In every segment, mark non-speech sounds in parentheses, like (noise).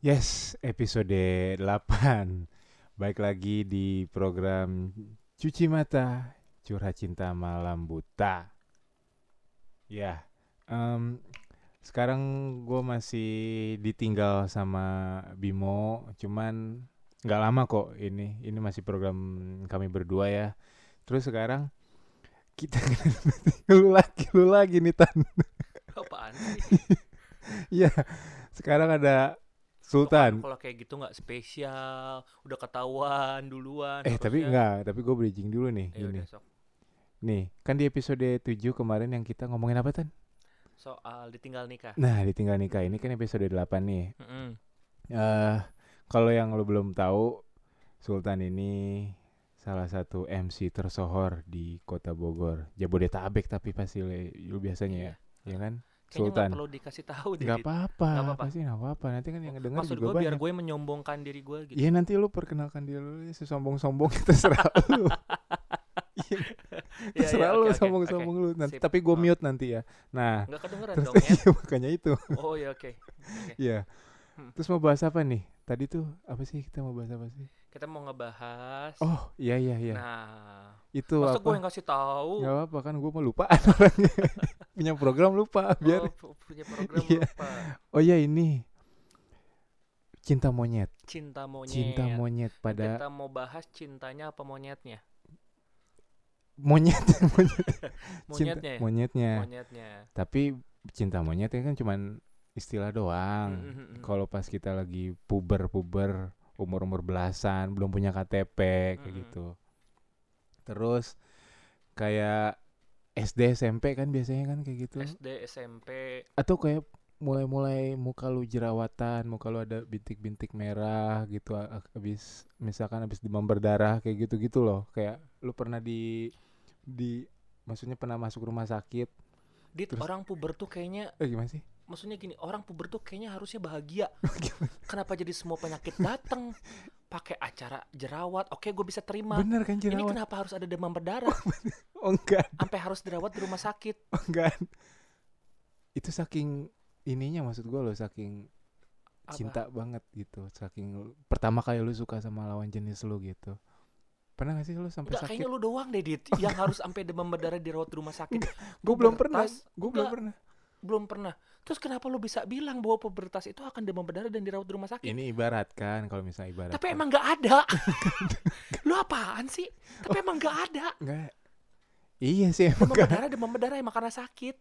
Yes, episode 8 Baik lagi di program Cuci Mata Curhat Cinta Malam Buta. Ya, em, sekarang gue masih ditinggal sama Bimo Cuman nggak lama kok ini. Ini masih program kami berdua ya. Terus sekarang kita (laughs) lu lagi lu lagi nih Tan. Apaan sih? (laughs) Iya, sekarang ada Sultan Kalau kayak gitu nggak spesial, udah ketahuan duluan. Eh tapi enggak, tapi gue bridging dulu nih gini. udah sok. Nih, kan di episode 7 kemarin yang kita ngomongin apa Tan? Soal ditinggal nikah. Nah, ditinggal nikah ini kan episode 8 nih. Mm-mm. Eh kalau yang lo belum tahu, Sultan ini salah satu MC tersohor di Kota Bogor, Jabodetabek tapi pasti lu biasanya ya, ya kan? Kayaknya Sultan. nggak perlu dikasih tahu deh. Gak apa-apa, Nggak apa-apa. pasti nggak apa-apa. Nanti kan yang denger Maksud juga gue biar gue menyombongkan diri gue gitu. Iya nanti lu perkenalkan diri lu sesombong-sombong (laughs) terserah lu. (laughs) Iya, Iya, (laughs) terserah iya, lu sombong-sombong lu nanti. Tapi gue Oh. mute nanti ya. Nah, Nggak kedengeran terus dong ya? iya, makanya itu. Oh ya oke. Iya. Hmm. Terus mau bahas apa nih? Tadi tuh apa sih kita mau bahas apa sih? Kita mau ngebahas. Oh, iya iya iya. Nah, itu masa gue apa? yang kasih tahu? Gak apa kan gue mau lupa (laughs) orangnya. Punya program lupa biar. Oh, pu- punya program Iya. lupa. Oh iya ini. Cinta monyet. Cinta monyet. Cinta monyet pada Kita mau bahas cintanya apa monyetnya? monyet (laughs) monyet. (laughs) Cinta Monyetnya. ya? monyetnya. Monyetnya. Tapi cinta monyet itu kan cuman istilah doang. Mm, mm, mm, mm. Kalau pas kita lagi puber-puber umur-umur belasan, belum punya KTP kayak Mm-mm. gitu. Terus kayak SD SMP kan biasanya kan kayak gitu. SD, SMP, Atau kayak mulai-mulai muka lu jerawatan, muka lu ada bintik-bintik merah gitu habis misalkan habis demam berdarah kayak gitu-gitu loh. Kayak lu pernah di di maksudnya pernah masuk rumah sakit. Dit, Terus- orang puber tuh kayaknya Eh gimana sih? Maksudnya gini, orang puber tuh kayaknya harusnya bahagia. (laughs) Kenapa jadi semua penyakit datang? Pakai acara jerawat, oke gue bisa terima. Bener kan Ini jerawat? kenapa harus ada demam berdarah? Oh enggak. Sampai harus dirawat di rumah sakit. (laughs) Oh, enggak. Itu saking ininya maksud gue loh saking Apa? cinta banget gitu saking pertama kali lu suka sama lawan jenis lu gitu pernah gak sih lu sampai sakit kayaknya lu doang deh, Dit, yang harus sampai demam berdarah dirawat di rumah sakit. gue belum pernah gue belum pernah Belum pernah. Terus kenapa lu bisa bilang bahwa pubertas itu akan demam berdarah dan dirawat di rumah sakit? ini ibarat kan kalau misalnya ibarat Tapi emang nggak ada. (laughs) lu apaan sih? Tapi emang nggak ada. enggak iya sih emang Demam enggak berdarah, demam berdarah emang karena sakit.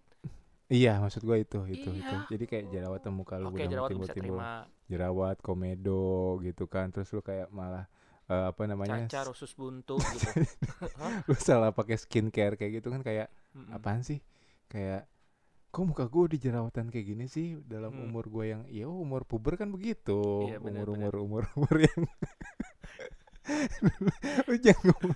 iya maksud gue itu itu itu Iya. jadi kayak jerawatan muka lu Oke, udah jerawat timbul bisa timbul terima. jerawat komedo gitu kan terus lu kayak malah eh, apa namanya Cacar, usus buntu gitu. (laughs) Lu salah pakai skincare kayak gitu kan kayak Mm-mm. apaan sih kayak kok muka gue di jerawatan kayak gini sih dalam Hmm. umur gue yang ya umur puber kan begitu Iya, benar, umur benar. umur umur umur yang (laughs) lu jangan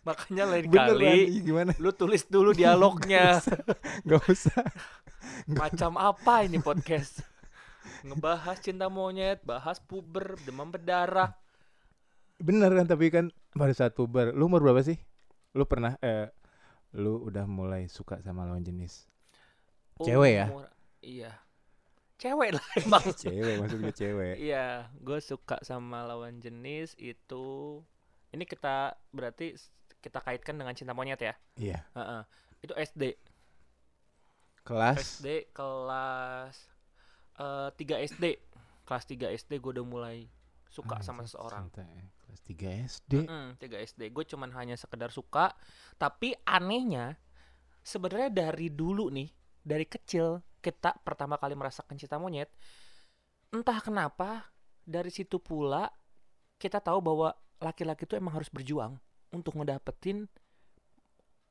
Makanya lain beneran kali ih, gimana lu tulis dulu dialognya. (laughs) nggak usah Macam apa ini podcast? Ngebahas cinta monyet, bahas puber, demam berdarah. bener kan tapi kan pada saat puber lu umur berapa sih lu pernah eh lu udah mulai suka sama lawan jenis Cewek ya? Iya. Cewek lah emang. (laughs) cewek maksudnya cewek Iya, gue suka sama lawan jenis itu. Ini kita berarti kita kaitkan dengan cinta monyet ya. iya Heeh. Itu SD. kelas SD kelas eh 3 SD. Kelas 3 SD gue udah mulai suka Ah, sama seseorang. cinta, eh. kelas 3 SD Mm, 3 SD. Gue cuman hanya sekedar suka, tapi anehnya sebenarnya dari dulu nih, dari kecil kita pertama kali merasakan cinta monyet, entah kenapa dari situ pula kita tahu bahwa laki-laki itu emang harus berjuang untuk ngedapetin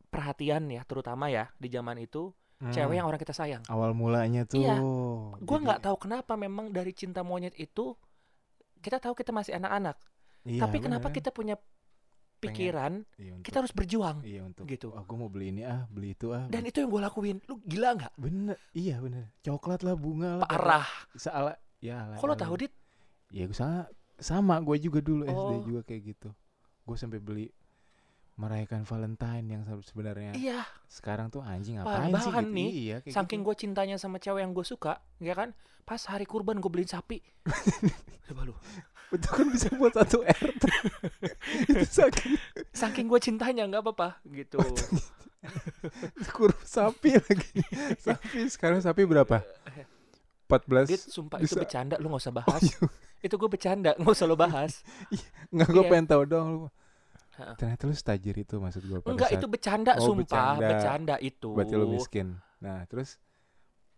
perhatian ya, terutama ya di zaman itu Hmm. cewek yang orang kita sayang. awal mulanya tuh Iya. Gue Jadi- nggak tahu kenapa memang dari cinta monyet itu kita tahu kita masih anak-anak, Iya, tapi kenapa bener. kita punya pikiran Iya, untuk- kita harus berjuang iya untuk gitu. aku mau beli ini ah beli itu ah dan itu yang gue lakuin lu gila nggak bener iya bener coklat lah bunga lah parah salah ya ala- kalau ala- tahu dit ya gue sama sama gue juga dulu SD Oh. juga kayak gitu gue sampai beli merayakan Valentine yang se- sebenarnya Iya, sekarang tuh anjing ngapain sih gitu. nih, Iya, kayak saking gitu. gue cintanya sama cewek yang gue suka, ya kan? Pas hari kurban gue beliin sapi. (laughs) Coba lu. Itu kan bisa buat satu RT. (laughs) itu saking Saking gue cintanya nggak apa-apa gitu. (laughs) kurus sapi lagi. sapi sekarang sapi berapa? 14 Dit, sumpah itu bisa- bercanda, lu nggak usah Oh, bahas. iya. Itu gue bercanda, nggak usah lo bahas. (laughs) Nggak gue Iya. pengen tahu dong lu. Ternyata lu stajir itu maksud gue Enggak, saat itu bercanda, Oh, sumpah, bercanda. bercanda itu. berarti lu miskin. Nah, terus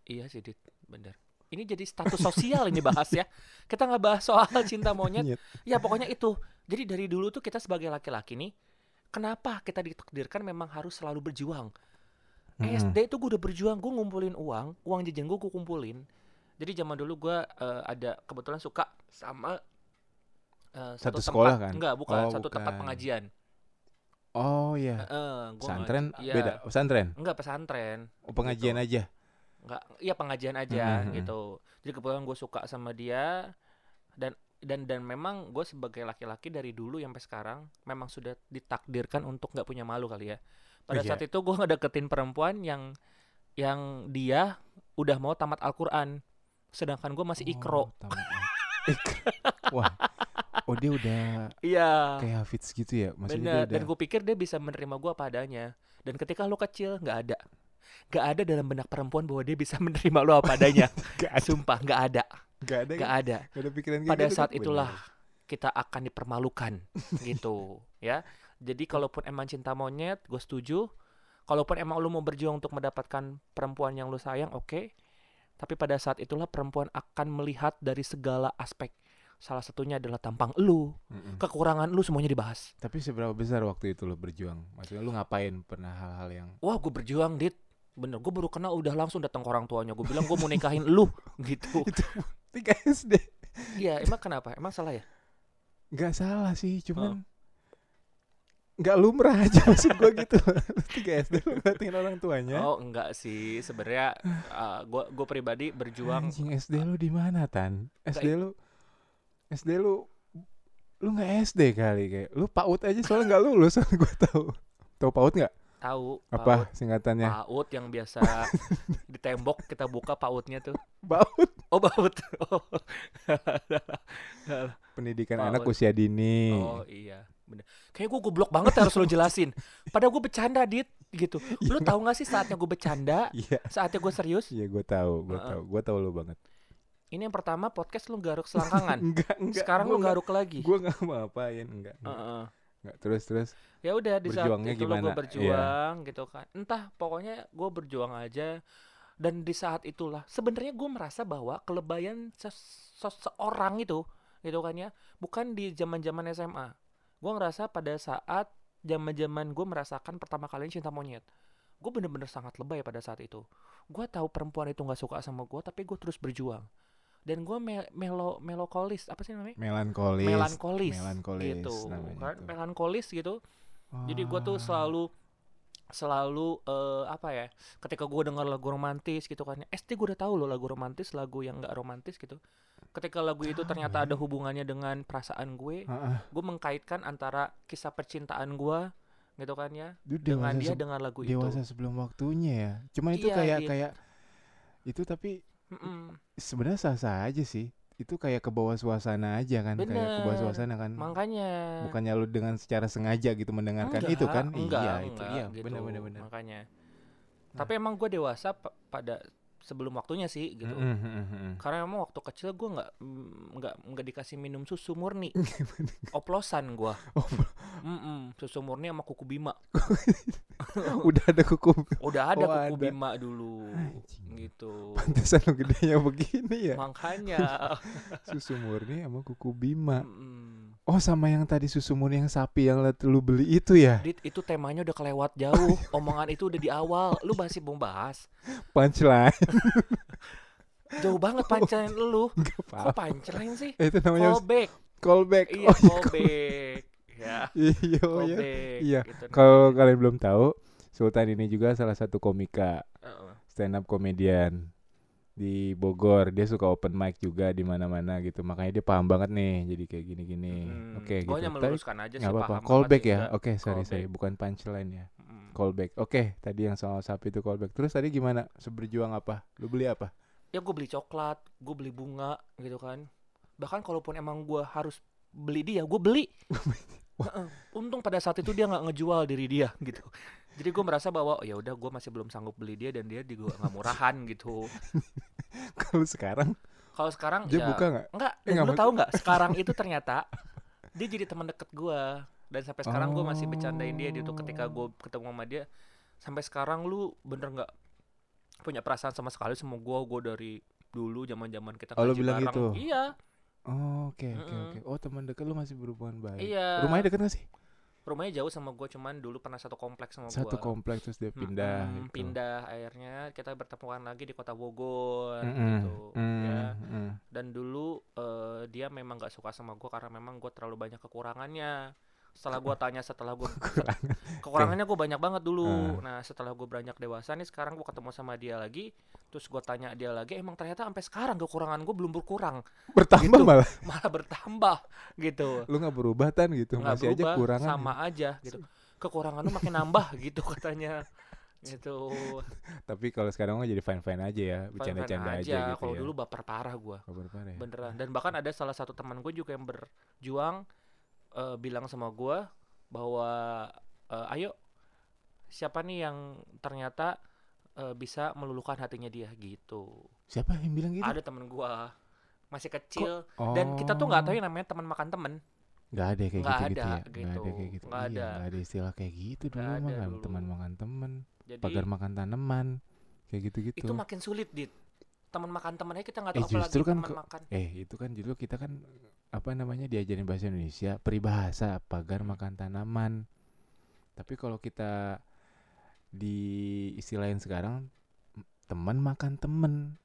Iya sih, Dit, bener. Ini jadi status sosial ini bahas ya. Kita nggak bahas soal cinta monyet. Nyet. Ya pokoknya itu. Jadi dari dulu tuh kita sebagai laki-laki nih, kenapa kita ditakdirkan memang harus selalu berjuang? Mm-mm. SD itu gue udah berjuang, gue ngumpulin uang, uang jajan gue gue kumpulin. Jadi zaman dulu gue eh, ada kebetulan suka sama eh, Satu tempat- sekolah kan? Enggak, bukan Oh, satu tempat bukan. pengajian. Oh iya. Gua Pesantren iya. beda. Pesantren. Enggak pesantren. Oh, pengajian aja. Enggak, iya pengajian aja Mhm, mhm. gitu. Jadi kebetulan gue suka sama dia dan dan dan memang gue sebagai laki-laki dari dulu sampai sekarang memang sudah ditakdirkan untuk nggak punya malu kali ya. Pada Iya. saat itu gue ngedeketin perempuan yang yang dia udah mau tamat Al-Quran, sedangkan gue masih ikro. Oh. Ikro. Wah. Oh, dia udah Iya. kayak Hafiz gitu ya? Maksudnya Bener. dia udah Dan gue pikir dia bisa menerima gue apa adanya. Dan ketika lo kecil nggak ada, nggak ada dalam benak perempuan bahwa dia bisa (laughs) menerima lo apa adanya. (laughs) Gak ada. Sumpah nggak ada, Gak ada. nggak kan? ada. Gak ada pikiran pada gitu saat kan? itulah Bener. kita akan dipermalukan (laughs) gitu ya jadi kalaupun emang cinta monyet gue setuju kalaupun emang lu mau berjuang untuk mendapatkan perempuan yang lu sayang oke tapi pada saat itulah perempuan akan melihat dari segala aspek salah satunya adalah tampang lu Mm-mm. kekurangan lu semuanya dibahas Tapi seberapa besar waktu itu lo berjuang? Maksudnya lu ngapain pernah hal-hal yang wah gue berjuang dit bener gue baru kenal udah langsung datang ke orang tuanya. Gue bilang gue mau nikahin lu (laughs) gitu. (laughs) Tiga SD? iya emang kenapa? Emang salah ya? Gak salah sih, cuman nggak lumrah aja (laughs) maksud gua gitu. Tiga SD lu ngeliatin orang tuanya. oh enggak sih. Sebenarnya gue gue pribadi berjuang. Anjing SD lu di mana tan? SD lu SD lu lu nggak SD kali kayak lu PAUD aja soalnya nggak lulus gue tahu. Tahu PAUD nggak tahu apa PAUD. singkatannya PAUD yang biasa (laughs) di tembok kita buka PAUDnya tuh. PAUD Oh PAUD. (laughs) Oh, pendidikan PAUD. anak usia dini oh iya, bener. Kayaknya gue goblok banget harus lo jelasin. Padahal gue bercanda dit, gitu. (laughs) Lu tahu gak sih saatnya gue bercanda, iya saatnya gue serius? iya gue tahu gue Heeh. tahu gue tahu lu banget Ini yang pertama podcast lu garuk selangkangan. enggak enggak Sekarang lu garuk lagi. gue nggak mau apain enggak enggak, Heeh. Enggak. terus terus Ya udah di saat itu gue berjuang gitu kan. Entah pokoknya gue berjuang aja. Dan di saat itulah sebenarnya gue merasa bahwa kelebayan ses- seseorang itu gitu kan ya bukan di zaman-zaman SMA. Gue ngerasa pada saat zaman-zaman gue merasakan pertama kali cinta monyet. Gue bener-bener sangat lebay pada saat itu. Gue tahu perempuan itu nggak suka sama gue, tapi gue terus berjuang. Dan gue me melo melokolis apa sih namanya? melankolis Melankolis, melankolis gitu kan? itu. Melankolis gitu. Jadi gue tuh Wah. selalu selalu eh, apa ya ketika gue dengar lagu romantis gitu kan SD gue udah tahu loh lagu romantis lagu yang nggak romantis gitu ketika lagu itu ternyata ya. ada hubungannya dengan perasaan gue gue mengkaitkan antara kisah percintaan gue gitu kan ya Lu dengan dewasa dia dengan lagu dewasa itu sebelum waktunya ya cuman itu Iya, kayak Dit. kayak itu tapi Mm-mm. sebenarnya sah sah aja sih. Itu kayak ke bawah suasana aja kan kayak ke bawah Bener. suasana kan. Makanya. Bukannya lu dengan secara sengaja gitu mendengarkan Enggak, itu kan? Enggak, iya itu enggak iya gitu, benar benar benar makanya. Nah. tapi emang gue dewasa pa- pada sebelum waktunya sih gitu. Mm, mm, mm, mm. karena emang waktu kecil gue nggak mm, nggak nggak dikasih minum susu murni. (laughs) Oplosan gue Oh, Mm-mm, susu murni sama kuku bima. (laughs) Udah ada kuku udah ada Oh, kuku ada. bima dulu Anjing. gitu. Pantesan lu gedenya begini ya. Makanya. (laughs) Susu murni sama kuku bima. Mm-mm. Oh sama yang tadi susu murni yang sapi yang lu- lu beli itu ya? Dit, itu temanya udah kelewat jauh. (laughs) Omongan itu udah di awal. Lu masih mau bahas. Punchline. (laughs) Jauh banget pancelan lu. Gak kok pancelan sih? Itu namanya callback. Callback. Iya oh, iya, callback. ya. Iya oh, iya. Iya, gitu kalau kalian belum tahu Sultan ini juga salah satu komika. Heeh. stand up komedian di Bogor. Dia suka open mic juga di mana-mana gitu. Makanya dia paham banget nih jadi kayak gini-gini. Mm, oke gitu. gua hanya Tadi aja sih apa-apa. callback ya? oke sorry Callback. sorry. Bukan punchline ya. Mm. callback. Oke tadi yang soal sapi itu callback. Terus tadi gimana? Seberjuang apa? Lu beli apa? Ya gue beli coklat gue beli bunga gitu kan. Bahkan kalaupun emang gue harus beli dia gue beli (laughs) Untung pada saat itu dia nggak ngejual diri dia (laughs) gitu. Jadi gue merasa bahwa oh, ya udah gue masih belum sanggup beli dia dan dia juga nggak murahan gitu. (laughs) Kalau sekarang? Kalau sekarang dia ya buka nggak? Enggak Eh, nggak lu tahu nggak (laughs) sekarang itu ternyata dia jadi teman deket gue dan sampai sekarang gue masih Oh. bercandain dia itu ketika gue ketemu sama dia sampai sekarang lu bener nggak punya perasaan sama sekali sama gue gue dari dulu zaman zaman kita Oh, bilang bareng. gitu? iya. Oh, oke oke Mm-mm. oke. Oh teman dekat lu masih berhubungan baik. Iya. Rumahnya dekat gak sih? Rumahnya jauh sama gue cuman dulu pernah satu kompleks sama satu gue kompleks terus dia pindah Mm-mm, gitu. pindah. Akhirnya kita bertemuan lagi di kota Bogor Mm-mm, gitu mm, ya. mm. dan dulu eh, dia memang gak suka sama gue karena memang gue terlalu banyak kekurangannya setelah gue tanya setelah gue Kekurangan. kekurangannya gue banyak banget dulu. Ah. nah setelah gue beranjak dewasa nih sekarang gue ketemu sama dia lagi terus gue tanya dia lagi emang ternyata sampai sekarang kekurangan gue belum berkurang? Bertambah Gitu. malah. (laughs) Malah bertambah gitu. Lu nggak berubah tan gitu. Nggak masih aja berubah kurangan sama aja gitu. Kekurangan lu makin nambah (laughs) gitu katanya. Gitu. Tapi kalau sekarang mah jadi fine fine aja ya Fine-fine bercanda-canda aja, gitu kalau ya. dulu baper parah gua. Kabar parah ya? beneran. Dan bahkan ada salah satu teman gue juga yang berjuang eh, bilang sama gua bahwa eh, ayo siapa nih yang ternyata eh, bisa meluluhkan hatinya dia? Gitu. Siapa yang bilang gitu? Ada temen gua masih kecil. Oh. dan kita tuh nggak tahu yang namanya teman makan temen. Nggak ada kayak Nggak gitu gitu ada, ya? Nggak gitu. ada kayak gitu. Nggak iya ada. nggak ada istilah kayak gitu dulu Nggak mah kan teman makan teman pagar makan tanaman kayak gitu gitu itu makin sulit dit. Teman makan temennya kita nggak Eh, tahu apalagi justru kan teman makan. eh itu kan dulu kita kan apa namanya diajarin bahasa Indonesia peribahasa pagar makan tanaman. Tapi kalau kita di istilahin sekarang teman makan temen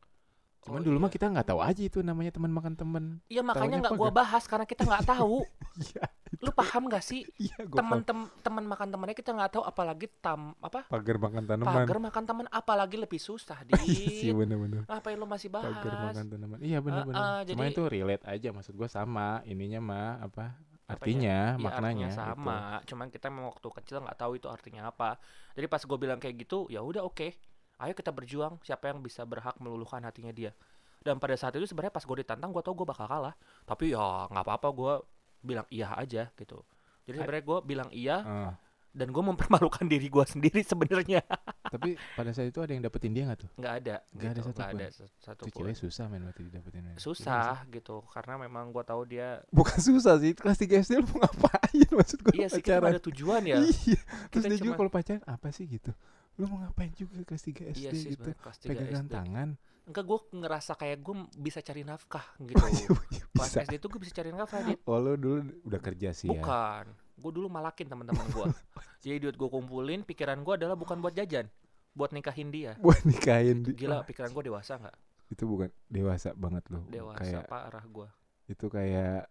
cuman Oh, dulu mah iya. kita nggak tahu aja itu namanya teman makan temen Iya makanya nggak gua bahas karena kita nggak (laughs) tahu. iya Lu paham gak sih (laughs) iya teman tem teman makan temennya kita nggak tahu apalagi tam apa pagar makan tanaman pagar makan teman apalagi lebih susah di. (laughs) iya sih bener-bener Ngapain lu masih bahas? pagar makan tanaman iya bener-bener ah, cuma jadi- itu relate aja maksud gua sama ininya mah apa artinya Iya, maknanya artinya gitu. sama. Cuman kita memang waktu kecil nggak tahu itu artinya apa. Jadi pas gue bilang kayak gitu, ya udah oke. Ayo kita berjuang. Siapa yang bisa berhak meluluhkan hatinya dia. Dan pada saat itu sebenarnya pas gue ditantang, gue tau gue bakal kalah. Tapi ya nggak apa-apa, gue bilang iya aja gitu. Jadi sebenarnya gue bilang iya Ah, dan gue mempermalukan (laughs) diri gue sendiri sebenarnya. tapi pada saat itu ada yang dapetin dia nggak tuh Nggak ada. Nggak ada gitu. satupun. Nggak ada sa- satu Itu cewek susah didapetin men. Iya Susah gitu. Karena memang gue tahu dia. Bukan susah sih, kelas 3 SD lu mau ngapain (laughs) maksud gue iya sih kita ada tujuan ya. Iya, terus Kita dia juga cuma- kalau pacaran apa sih gitu? Lu mau ngapain juga kelas 3 SD Iya sih gitu? sebenarnya kelas 3 Pegangan SD. tangan. Enggak gue ngerasa kayak gue bisa cari nafkah (laughs) gitu. Kelas Bisa. SD tuh gue bisa cari nafkah Dit. Oh, lu dulu udah kerja sih ya. Bukan. Gue dulu malakin teman-teman gue. (laughs) Jadi duit gue kumpulin, pikiran gue adalah bukan buat jajan, buat nikahin dia. Buat nikahin di- Gila, pikiran gue dewasa nggak? itu bukan dewasa banget lu. Dewasa Kayak parah gue. itu kayak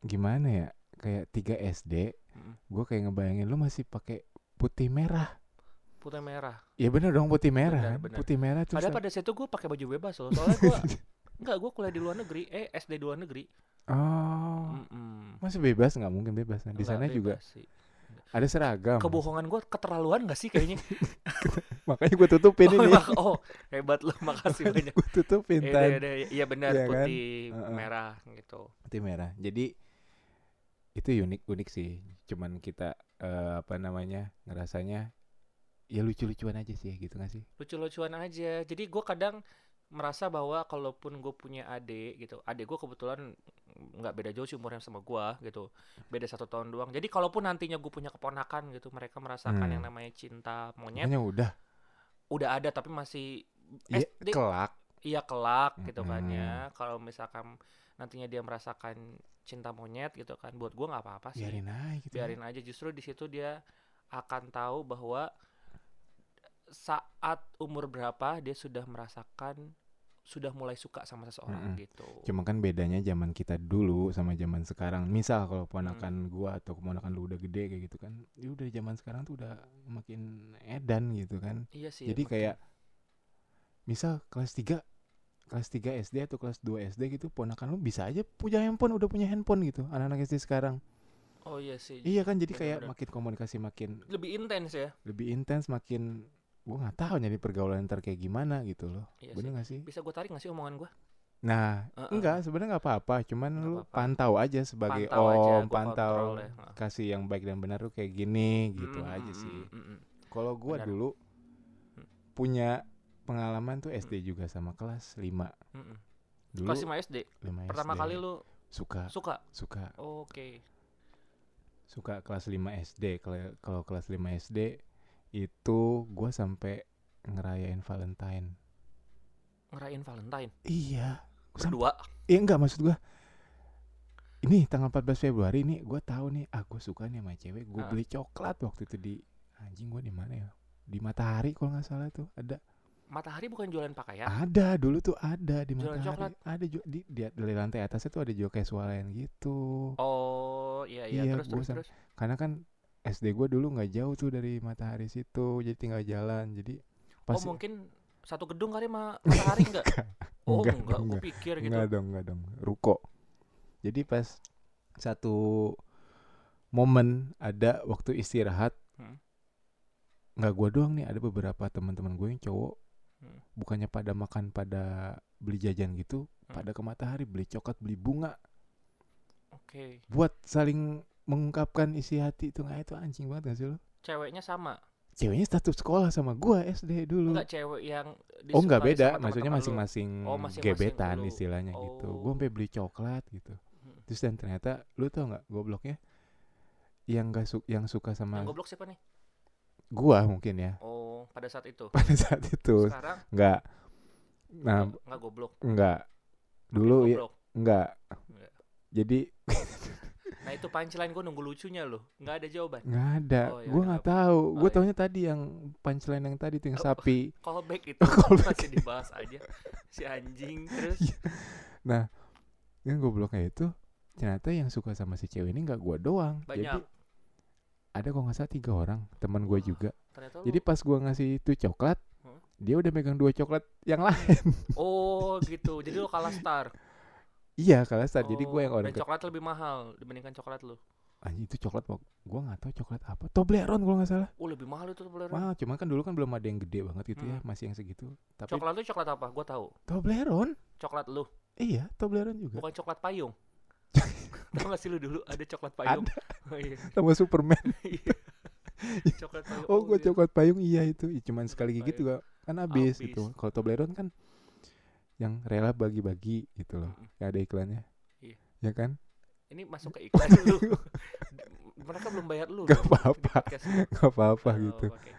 gimana ya? Kayak 3 SD, Mm. gua kayak ngebayangin lu masih pakai putih merah. Putih merah. Ya bener dong putih merah. Benar, kan? benar. Putih merah terus Padahal pada saat itu gue pakai baju bebas loh. Soalnya gue (laughs) Enggak, gue kuliah di luar negeri. Eh, SD di luar negeri. Oh, Mm-mm. masih bebas nggak mungkin bebas. Nah, di sana juga sih. ada seragam. Kebohongan gue keterlaluan gak sih kayaknya? (laughs) Makanya gue tutupin (laughs) oh, ini. mak- oh, hebat lu, makasih banyak. gue tutupin Iya, iya, iya, iya benar Iya kan? putih Heeh. merah gitu. Putih merah. Jadi itu unik unik sih. Cuman kita eh, apa namanya ngerasanya ya lucu-lucuan aja sih gitu gak sih? lucu-lucuan aja jadi gue kadang merasa bahwa kalaupun gue punya adik gitu adik gue kebetulan nggak beda jauh sih umurnya sama gue gitu beda satu tahun doang jadi kalaupun nantinya gue punya keponakan gitu mereka merasakan Hmm. yang namanya cinta monyet Makanya udah udah ada tapi masih Iya, SD kelak. iya kelak gitu kan Mm-mm. ya kalau misalkan nantinya dia merasakan cinta monyet gitu kan buat gue nggak apa-apa sih Biarin aja gitu. ya. biarin aja justru di situ dia akan tahu bahwa saat umur berapa dia sudah merasakan sudah mulai suka sama seseorang Mm-mm. gitu. Cuma kan bedanya zaman kita dulu sama zaman sekarang. Misal kalau Hmm. ponakan gua atau keponakan lu udah gede kayak gitu kan. Ya udah zaman sekarang tuh udah makin edan gitu kan. Iya sih. Jadi makin- kayak misal kelas 3 kelas 3 SD atau kelas 2 SD gitu ponakan lu bisa aja punya handphone udah punya handphone gitu anak-anak SD sekarang Oh iya sih. iya kan jadi kayak makin komunikasi makin Lebih intens ya. lebih intens makin gua nggak tahu nyari pergaulan ntar kayak gimana gitu loh Iya bener sih. gak sih Bisa gue tarik gak sih omongan gue? nah Heeh. enggak sebenarnya nggak apa-apa cuman Nggak lu apa-apa. pantau aja sebagai Pantau aja, om gua pantau ya. Kasih yang baik dan benar tuh kayak gini gitu Mm, aja mm, sih mm, mm, mm. kalau gua Benar. dulu Hmm. punya pengalaman tuh SD juga sama kelas 5 Mm, mm. dulu Kelas 5 SD. 5 Pertama SD. kali lu suka suka. suka Oke. suka kelas 5 SD kalau kalau kelas 5 SD itu gua sampai ngerayain Valentine Ngerayain Valentine. iya Berdua. Iya enggak maksud gua ini tanggal 14 Februari ini gua tahu nih ah gua suka nih sama cewek gua Ah. beli coklat waktu itu di anjing gua di mana ya di Matahari kalau nggak salah tuh ada Matahari bukan jualan pakaian. ada dulu tuh ada di Jualan Matahari coklat. ada ju- di, di di lantai atasnya tuh ada jual casualen gitu Oh, iya iya, Iya, terus gua terus terus. karena kan SD gua dulu nggak jauh tuh dari Matahari situ jadi tinggal jalan jadi pas Oh, mungkin satu gedung kali sama Matahari (laughs) enggak? Oh, Enggak, enggak, enggak. gue pikir gitu. Enggak dong, enggak dong. Ruko. Jadi pas satu momen ada waktu istirahat, Hmm. nggak gua doang nih, ada beberapa teman-teman gue yang cowok, Hmm. bukannya pada makan, pada beli jajan gitu, Hmm. pada ke matahari beli coklat, beli bunga, Oke. buat saling mengungkapkan isi hati itu nggak itu anjing banget gak sih lo? Ceweknya sama. Ceweknya satu sekolah sama gua SD dulu. Enggak cewek yang Oh nggak beda, sama maksudnya masing-masing Oh, masing-masing gebetan lu. istilahnya gitu. Oh. sampai beli coklat gitu. Hmm. Terus dan ternyata lu tau nggak gobloknya yang gak su yang suka sama Yang goblok siapa nih? gua mungkin ya Oh, pada saat itu. (laughs) pada saat itu Sekarang nggak nah enggak, enggak goblok. nggak dulu ya goblok. nggak Nggak. jadi (laughs) Nah, itu punchline gue nunggu lucunya loh. Enggak ada jawaban. nggak ada Oh, ya udah, nggak apa. tahu Oh, gua iya. taunya tadi yang punchline yang tadi tuh yang Oh. sapi (laughs) Callback itu (laughs) Callback. masih dibahas aja. Si anjing terus. (laughs) nah yang gobloknya itu ternyata yang suka sama si cewek ini nggak gua doang Banyak. jadi ada kok nggak salah tiga orang teman Wah. juga Ternyata jadi lu pas gua ngasih itu coklat Hmm. dia udah megang dua coklat yang lain Oh, gitu. Jadi lu kalah star. Iya kalau saat jadi gua yang Oh, orang dan coklat lebih mahal dibandingkan coklat lu. Anjing itu coklat Pok. gua nggak tahu coklat apa Toblerone kalau nggak salah Oh, lebih mahal itu Toblerone. mahal cuman kan dulu kan belum ada yang gede banget gitu ya Hmm. masih yang segitu tapi Coklat lu coklat apa? Gua tahu. Toblerone Coklat lu, iya Toblerone juga bukan coklat payung. (laughs) Tahu gak sih lu dulu ada coklat payung? (laughs) Oh iya. sama Superman (laughs) Iya. coklat payung. oh gua iya. coklat payung iya itu cuman sekali gitu gak kan Habis. gitu kalau Toblerone kan yang rela bagi-bagi gitu loh yang ada iklannya Iya. ya kan Ini masuk ke iklan lu. (laughs) Mereka belum bayar lu. Gak apa-apa. nggak (laughs) apa-apa Oh, gitu oke.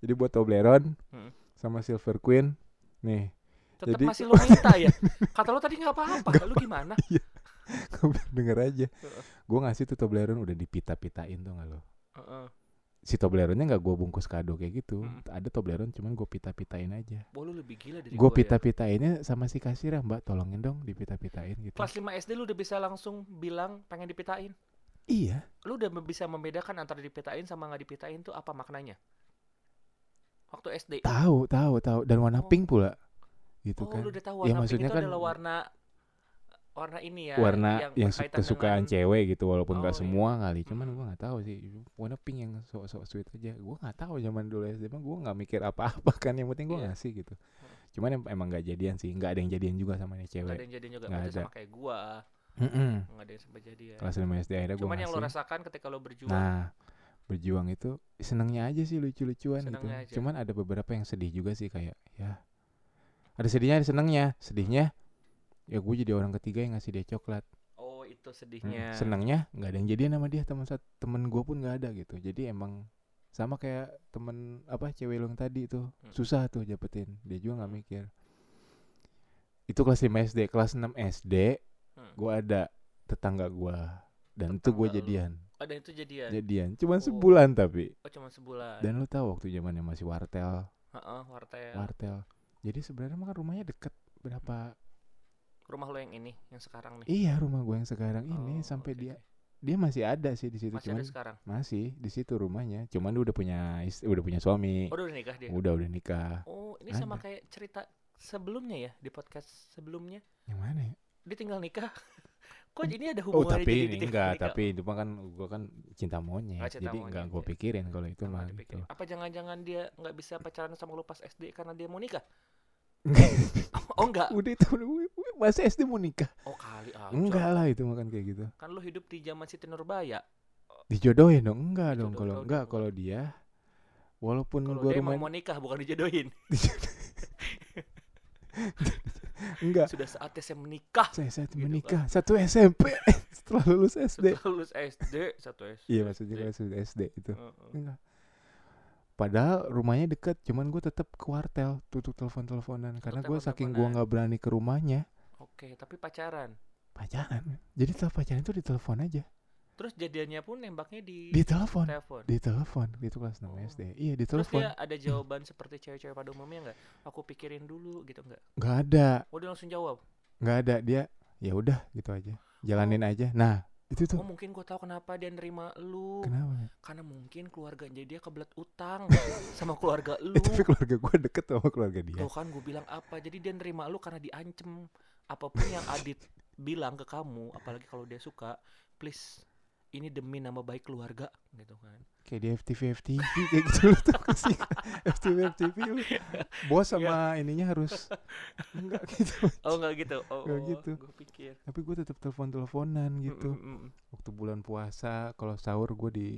jadi buat Toblerone Hmm. sama Silver Queen nih Tetap Jadi- masih lu minta ya. (laughs) Kata lu tadi nggak apa-apa. Lu gimana? denger aja gua ngasih tuh Toblerone udah dipita-pitain tuh nggak lo Heeh. Si Toblerone-nya nggak gue bungkus kado kayak gitu. Mm. Ada Toblerone cuman gue pita-pitain aja. Wah, lu lebih gila dari Gue gua ya. pita-pitainnya sama si kasir ya, Mbak, tolongin dong dipita-pitain gitu. Kelas 5 SD lu udah bisa langsung bilang pengen dipitain. Iya. Lu udah bisa membedakan antara dipitain sama nggak dipitain tuh apa maknanya? Waktu SD. Tahu, tahu, tahu dan warna Oh. pink pula. Gitu oh, kan. lu udah tahu Ya, warna pink maksudnya itu kan adalah warna warna ini ya warna yang, berkaitan kesukaan dengan- cewek gitu walaupun nggak Oh, iya. semua kali. Cuman Mm. gue nggak tahu sih. Warna pink yang sok-sok sweet aja. Gue nggak tahu zaman dulu SD mah gue nggak mikir apa-apa kan. Yang penting gue Iya. ngasih gitu. Cuman em- emang nggak jadian sih. Nggak ada yang jadian juga sama nih nggak ada cewek. yang jadian juga Nggak berarti ada. sama kayak gua Mm-mm. nggak ada yang sampai jadian Kelas 5 SD akhirnya gue cuman yang lo ngasih. rasakan ketika lo berjuang Nah, berjuang itu senangnya aja sih lucu-lucuan gitu. Aja. Cuman ada beberapa yang sedih juga sih kayak ya. Ada sedihnya, ada senangnya. Sedihnya ya gue jadi orang ketiga yang ngasih dia coklat. oh itu sedihnya Senangnya nggak ada yang jadian sama dia teman temen gue pun nggak ada gitu. Jadi emang sama kayak temen apa cewek lu yang tadi itu Hmm. susah tuh dapetin. Dia juga nggak mikir. Itu kelas 5 SD, kelas 6 SD Hmm. gue ada tetangga gue dan itu gue jadian. ada itu jadian Jadian, cuman Oh. sebulan tapi. oh cuma sebulan Dan lu tahu waktu zamannya masih wartel, Heeh, wartel wartel. Jadi sebenarnya mah kan rumahnya deket berapa? Rumah lo yang ini yang sekarang nih Iya rumah gue yang sekarang ini Oh, sampai oke, dia dia masih ada sih di situ masih cuman ada sekarang masih di situ rumahnya. Cuman dia udah punya udah punya suami. oh udah nikah dia Udah udah nikah. oh ini sama Ada. kayak cerita sebelumnya ya di podcast sebelumnya Yang mana ya? dia tinggal nikah (laughs) kok ini ada Oh hubungannya tapi jadi ini enggak, nikah? tapi itu mah kan gua kan cinta monyet, Oh, cinta jadi enggak monyet, gua ya. pikirin kalau itu mah gitu. apa jangan-jangan dia nggak bisa pacaran sama lu pas SD karena dia mau nikah (laughs) oh enggak Udah itu masih SD mau nikah? oh kali ah Enggak lah itu makan kayak gitu. kan lu hidup di zaman Siti Nurbaya Dijodohin dong? Enggak dong Dijodohin, kalau oh, enggak kalau dia walaupun kalau gua dia rumah mau nikah bukan dijodohin (laughs) enggak sudah saatnya saya menikah saya saat Gitu menikah satu SMP (laughs) setelah lulus SD. setelah lulus SD satu SD Iya maksudnya kalau sudah SD itu. Heeh. Enggak. Padahal rumahnya deket, cuman gue tetap ke wartel tutup telepon-teleponan karena gue saking gue nggak berani ke rumahnya oke tapi pacaran pacaran. Jadi setelah pacaran itu di telepon aja, terus jadiannya pun nembaknya di, di telepon, telepon di telepon. Itu kelas 6 Oh. SD. Iya di terus telepon. dia ada jawaban seperti cewek-cewek pada umumnya nggak aku pikirin dulu gitu nggak Nggak ada, oh dia langsung jawab nggak ada dia. Ya udah gitu aja, jalanin aja. Nah itu tuh oh mungkin gua tahu kenapa dia nerima lu kenapa? karena mungkin keluarganya dia kebelet utang (laughs) sama keluarga lu Eh, tapi keluarga gue deket sama keluarga dia. Tuh kan gue bilang apa Jadi dia nerima lu karena diancem Apa pun yang Adit bilang ke kamu Apalagi kalau dia suka Please Ini demi nama baik keluarga Gitu kan Kayak di FTV FTV kayak gitu tau gak sih? FTV FTV. Bos Iya. sama ininya harus enggak (laughs) gitu. Oh enggak gitu Oh, Nggak gitu. Gue pikir tapi gue tetap telepon teleponan gitu Mm, mm, mm. waktu bulan puasa kalau sahur gue di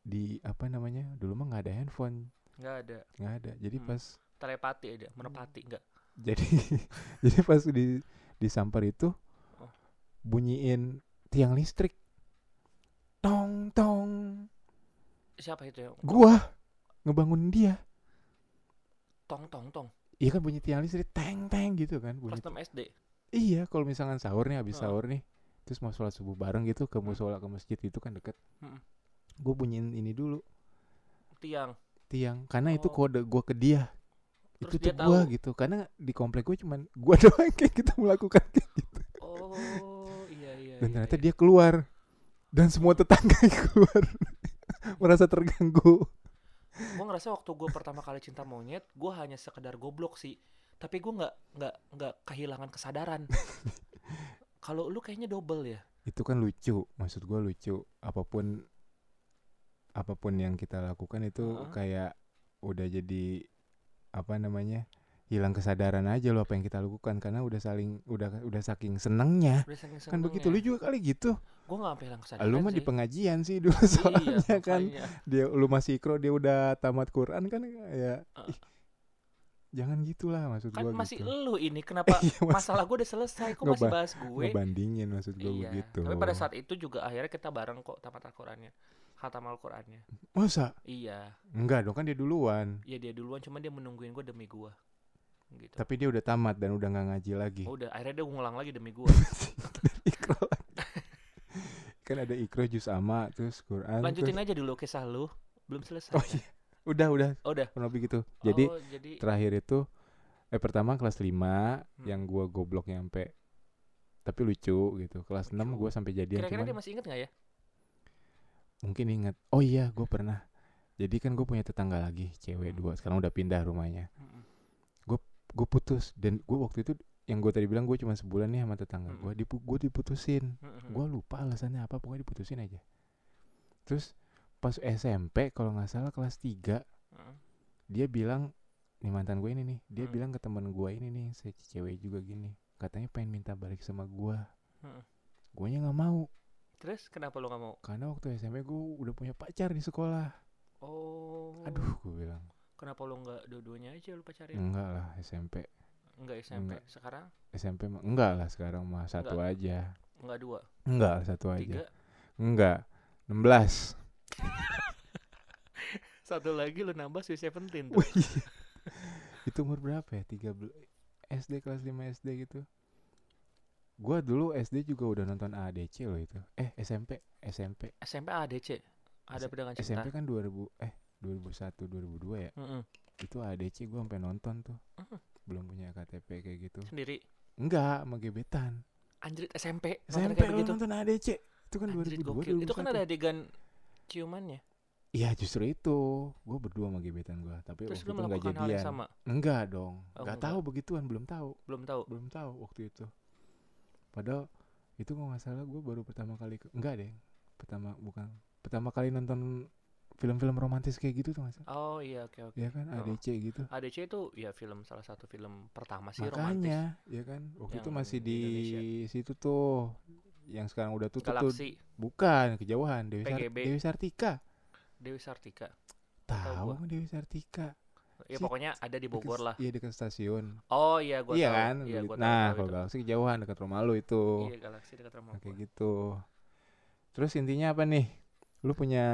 di apa namanya dulu mah nggak ada handphone Nggak ada nggak ada jadi Hmm. pas Telepati aja Menepati enggak (laughs) jadi jadi pas di di sampar itu Oh. bunyiin tiang listrik. Tong tong. Siapa itu yang gua ngebangun dia. Tong tong tong. Iya kan bunyi tiang listrik teng teng gitu kan bunyi Kelas 6 SD iya kalau misalkan sahur nih habis Heeh. sahur nih terus mau sholat subuh bareng gitu ke musola ke masjid itu kan deket. Mm. gue bunyiin ini dulu. Tiang. Tiang karena itu Oh. kode gua ke dia Terus itu tuh gua tahu. gitu. Karena di komplek gue cuman (laughs) gua doang kayak gitu melakukan kayak gitu. Oh iya iya dan iya, ternyata iya. dia keluar. Dan semua tetangga keluar (laughs) merasa terganggu. Gue ngerasa waktu gue pertama kali cinta monyet gue hanya sekedar goblok sih. Tapi gue nggak nggak nggak kehilangan kesadaran. (laughs) Kalau lu kayaknya double ya? Itu kan lucu. Maksud gua lucu. Apa pun apa pun yang kita lakukan itu Heeh. kayak udah jadi apa namanya hilang kesadaran aja loh apa yang kita lakukan karena udah saling udah udah saking senengnya. Udah saking kan begitu lu juga kali gitu. Gue nggak sampai hilang kesadaran lu mah di pengajian sih dulu (laughs) iya soalnya kan. Makanya. dia lu masih ikro dia udah tamat Quran kan ya. Ih, jangan gitulah maksud kan gua masih gitu. lu ini kenapa (laughs) Iya, mas- masalah gue udah selesai kok masih ba- bahas gue? ngebandingin maksud gua iya begitu. tapi pada saat itu juga akhirnya kita bareng kok tamat Al-Qurannya khatam Al-Qurannya. Masa? Iya. Enggak dong kan dia duluan. Ya dia duluan cuma dia menungguin gue demi gue gitu. Tapi dia udah tamat dan udah nggak ngaji lagi. Oh, udah akhirnya dia ngulang lagi demi gue (laughs) (laughs) kan ada ikro juz ama terus Quran lanjutin terus- aja dulu kisah lu. Belum selesai. Oh iya. Udah udah. Oh, udah. Kurang lebih gitu. Jadi oh, jadi terakhir itu eh pertama kelas 5 Hmm. yang gua goblok nyampe. Tapi lucu gitu. Kelas 6 Lucu. gua sampai jadian kira-kira cuman dia masih inget nggak ya mungkin inget oh iya gue pernah jadi kan gue punya tetangga lagi cewek Hmm. dua sekarang udah pindah rumahnya Mm-mm. gue putus dan gue waktu itu yang gue tadi bilang gue cuma sebulan nih sama tetangga gue dipu gue diputusin gue lupa alasannya apa pokoknya diputusin aja terus pas SMP kalau nggak salah kelas 3 Mm-mm. dia bilang nih mantan gue ini nih dia Hmm. bilang ke teman gue ini nih si cewek juga gini katanya pengen minta balik sama gue Mm-mm. gue nya nggak mau terus kenapa lo nggak mau? Karena waktu SMP gue udah punya pacar di sekolah. Oh. Aduh gue bilang. Kenapa lo nggak dua-duanya aja lo pacarin? Enggak lah SMP enggak SMP Enggak. sekarang? SMP mah enggak lah sekarang mah satu aja. Enggak dua? Enggak satu aja. Tiga? Enggak 16 (laughs) satu lagi lo nambah Sweet Seventeen tuh. (laughs) Itu umur berapa ya? 13 SD kelas 5 SD gitu gua dulu SD juga udah nonton ADC loh itu eh SMP SMP SMP ADC ada pedangan cinta SMP kan 2000 eh 2001 2002 ya Mm-mm. itu ADC gua sampai nonton tuh Mhm. belum punya KTP kayak gitu sendiri enggak sama gebetan anjrit SMP SMP kayak lo begitu nonton ADC itu kan Anjrit 2002 gokil itu kan 2001. ada adegan ciumannya Iya justru itu, gue berdua sama gebetan gue, tapi Terus waktu itu yang jadian. sama? Enggak dong, Oh, enggak. tahu begituan, belum tahu, Belum tahu. belum tahu waktu itu. Padahal itu kalau nggak salah gue baru pertama kali, ke, enggak deh, pertama bukan, pertama kali nonton film-film romantis kayak gitu tuh salah. Oh iya oke oke. Ya kan, Oh. ADC gitu. ADC itu ya film salah satu film pertama sih romantis. Makanya, ya kan, waktu itu masih di di situ tuh, yang sekarang udah tutup tuh, Galaxy bukan kejauhan, Dewi, Sar-. Dewi Sartika. Dewi Sartika. Tahu. Dewi Sartika. Ya Si- pokoknya ada di Bogor Deket- lah. Iya dekat stasiun. Oh iya gua iya tahu. kan? Iya gua nah, tahu, kalau itu. Galaxy kejauhan dekat rumah lu itu. Iya Galaxy dekat rumah Nah, kayak gua. gitu. Terus intinya apa nih? Lu punya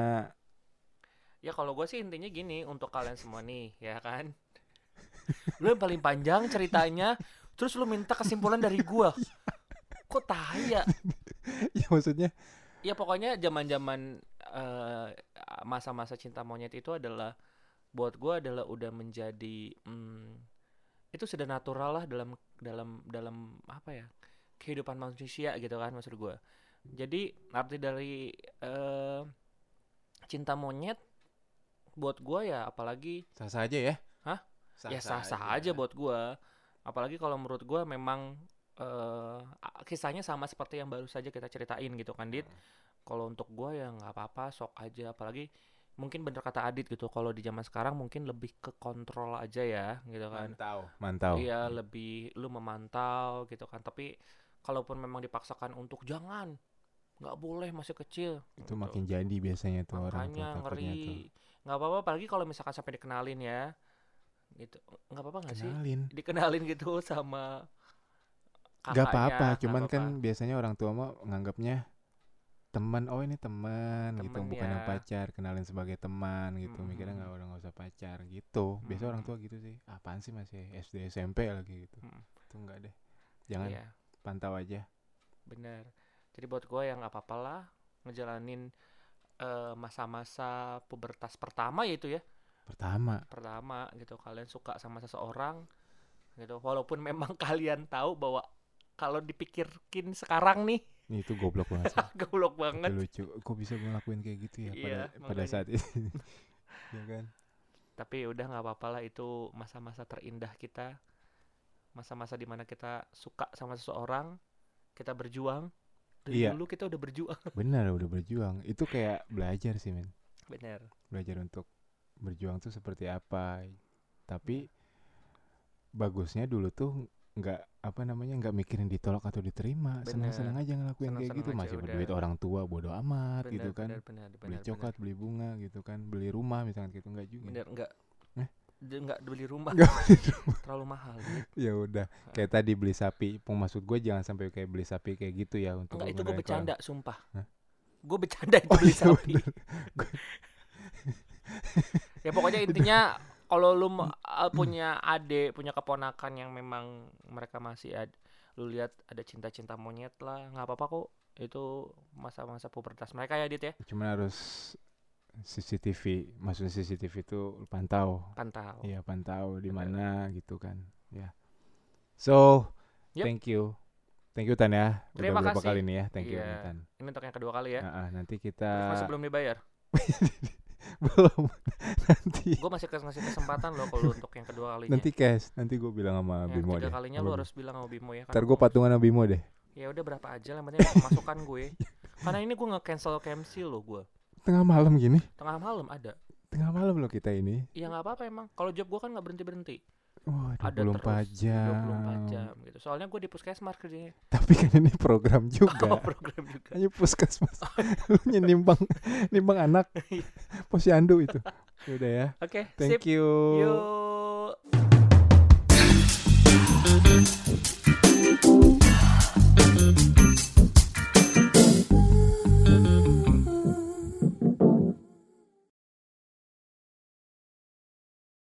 Ya kalau gue sih intinya gini untuk kalian semua nih, ya kan. (laughs) Lu yang paling panjang ceritanya, terus lu minta kesimpulan dari gua. Kok tai ya? (laughs) ya maksudnya Ya pokoknya zaman-zaman eh, masa-masa cinta monyet itu adalah buat gua adalah udah menjadi hmm, itu sudah natural lah dalam dalam dalam apa ya kehidupan manusia gitu kan maksud gua. Jadi arti dari eh, cinta monyet buat gua ya apalagi sah-sah aja ya? Hah? ya sah-sah aja buat gua. Apalagi kalau menurut gua memang a- kisahnya sama seperti yang baru saja kita ceritain gitu kan Dit. Kalau untuk gua ya nggak apa-apa, sok aja. Apalagi mungkin bener kata Adit gitu. Kalau di zaman sekarang mungkin lebih ke kontrol aja ya gitu kan. Mantau. Mantau. Iya, lebih lu memantau gitu kan. Tapi kalaupun memang dipaksakan untuk jangan nggak boleh masih kecil. Itu gitu. makin jadi biasanya tuh orang Makanya tuh. ngeri. Nggak apa-apa apalagi kalau misalkan sampai dikenalin ya. Gitu. Nggak apa-apa nggak sih? Kenalin. dikenalin gitu sama Gak kakaknya, apa-apa, nggak cuman kan apa-apa. biasanya orang tua mah nganggapnya teman. Oh ini teman gitu, bukan yang ya. pacar. Kenalin sebagai teman gitu. Mikirnya nggak orang nggak usah pacar gitu. Biasa orang Mm-mm. tua gitu sih. Apaan sih masih SD SMP lagi gitu. Mm. Itu enggak deh. Jangan Iya, pantau aja. bener. Jadi buat gue yang nggak apa-apa lah ngejalanin eh, masa-masa pubertas pertama yaitu ya Pertama, pertama gitu kalian suka sama seseorang gitu walaupun memang (laughs) kalian tahu bahwa kalau dipikirkin sekarang Nih, itu goblok banget (laughs) goblok Itu banget lucu. Kok bisa gue ngelakuin kayak gitu ya pada Iya, pada makanya. saat itu. (laughs) ya kan? tapi udah nggak apa-apa lah itu masa-masa terindah kita masa-masa di mana kita suka sama seseorang kita berjuang dari Iya. dulu kita udah berjuang (laughs) Benar udah berjuang. Itu kayak belajar sih, men. bener Belajar untuk berjuang tuh seperti apa. Tapi bagusnya dulu tuh nggak apa namanya nggak mikirin ditolak atau diterima. Bener. senang-senang aja ngelakuin kayak gitu. masih udah. berduit orang tua bodo amat bener gitu kan. bener bener beli bener. coklat beli bunga gitu kan. Beli rumah misalkan gitu. Nggak juga. Bener enggak Eh? Nggak beli rumah. Nggak terlalu mahal. (laughs) Ya udah. Kayak tadi beli sapi. Maksud gue jangan sampai kayak beli sapi kayak gitu ya untuk enggak itu gue bercanda sumpah. Hah? gue bercanda itu Oh, beli iya sapi. bener. (laughs) ya pokoknya intinya kalau lu ma- uh, punya adik punya keponakan yang memang mereka masih ad, lu lihat ada cinta-cinta monyet lah nggak apa-apa kok. Itu masa-masa pubertas mereka ya dit ya? Cuman harus CCTV maksudnya CCTV itu pantau. Pantau. Iya pantau di mana gitu kan ya. So Yep. thank you. Thank you Tan ya. Udah Terima berapa kasih. kali nih ya? Thank you Iya. Tan. Ini untuk yang kedua kali ya. Ah, ah, nanti Terus kita masih belum dibayar (laughs) (laughs) belum. Nanti. Gue masih kasih ngasih kesempatan loh kalau untuk yang kedua kalinya. Nanti cash nanti gue bilang sama yang Bimo ketiga deh kalinya lu Bimo. harus bilang sama Bimo ya kan? Ntar gue patungan sama Bimo deh. Ya udah berapa aja lah penting pemasukan gue. (laughs) Karena ini gue nge-cancel KMC lo gue tengah malam gini? Tengah malam ada. Tengah malam loh kita ini. Ya nggak apa-apa emang. Kalau job gue kan nggak berhenti berhenti Oh, 24 ada terus jam. 24 jam gitu. Soalnya gue di puskesmas kerjanya. (laughs) Tapi kan ini program (laughs) juga. Oh, program juga. Hanya puskesmas. Oh. (laughs) Lu nimbang nimbang anak iya. posyandu itu. Udah ya. Oke, okay, Thank sip. you. Yuk.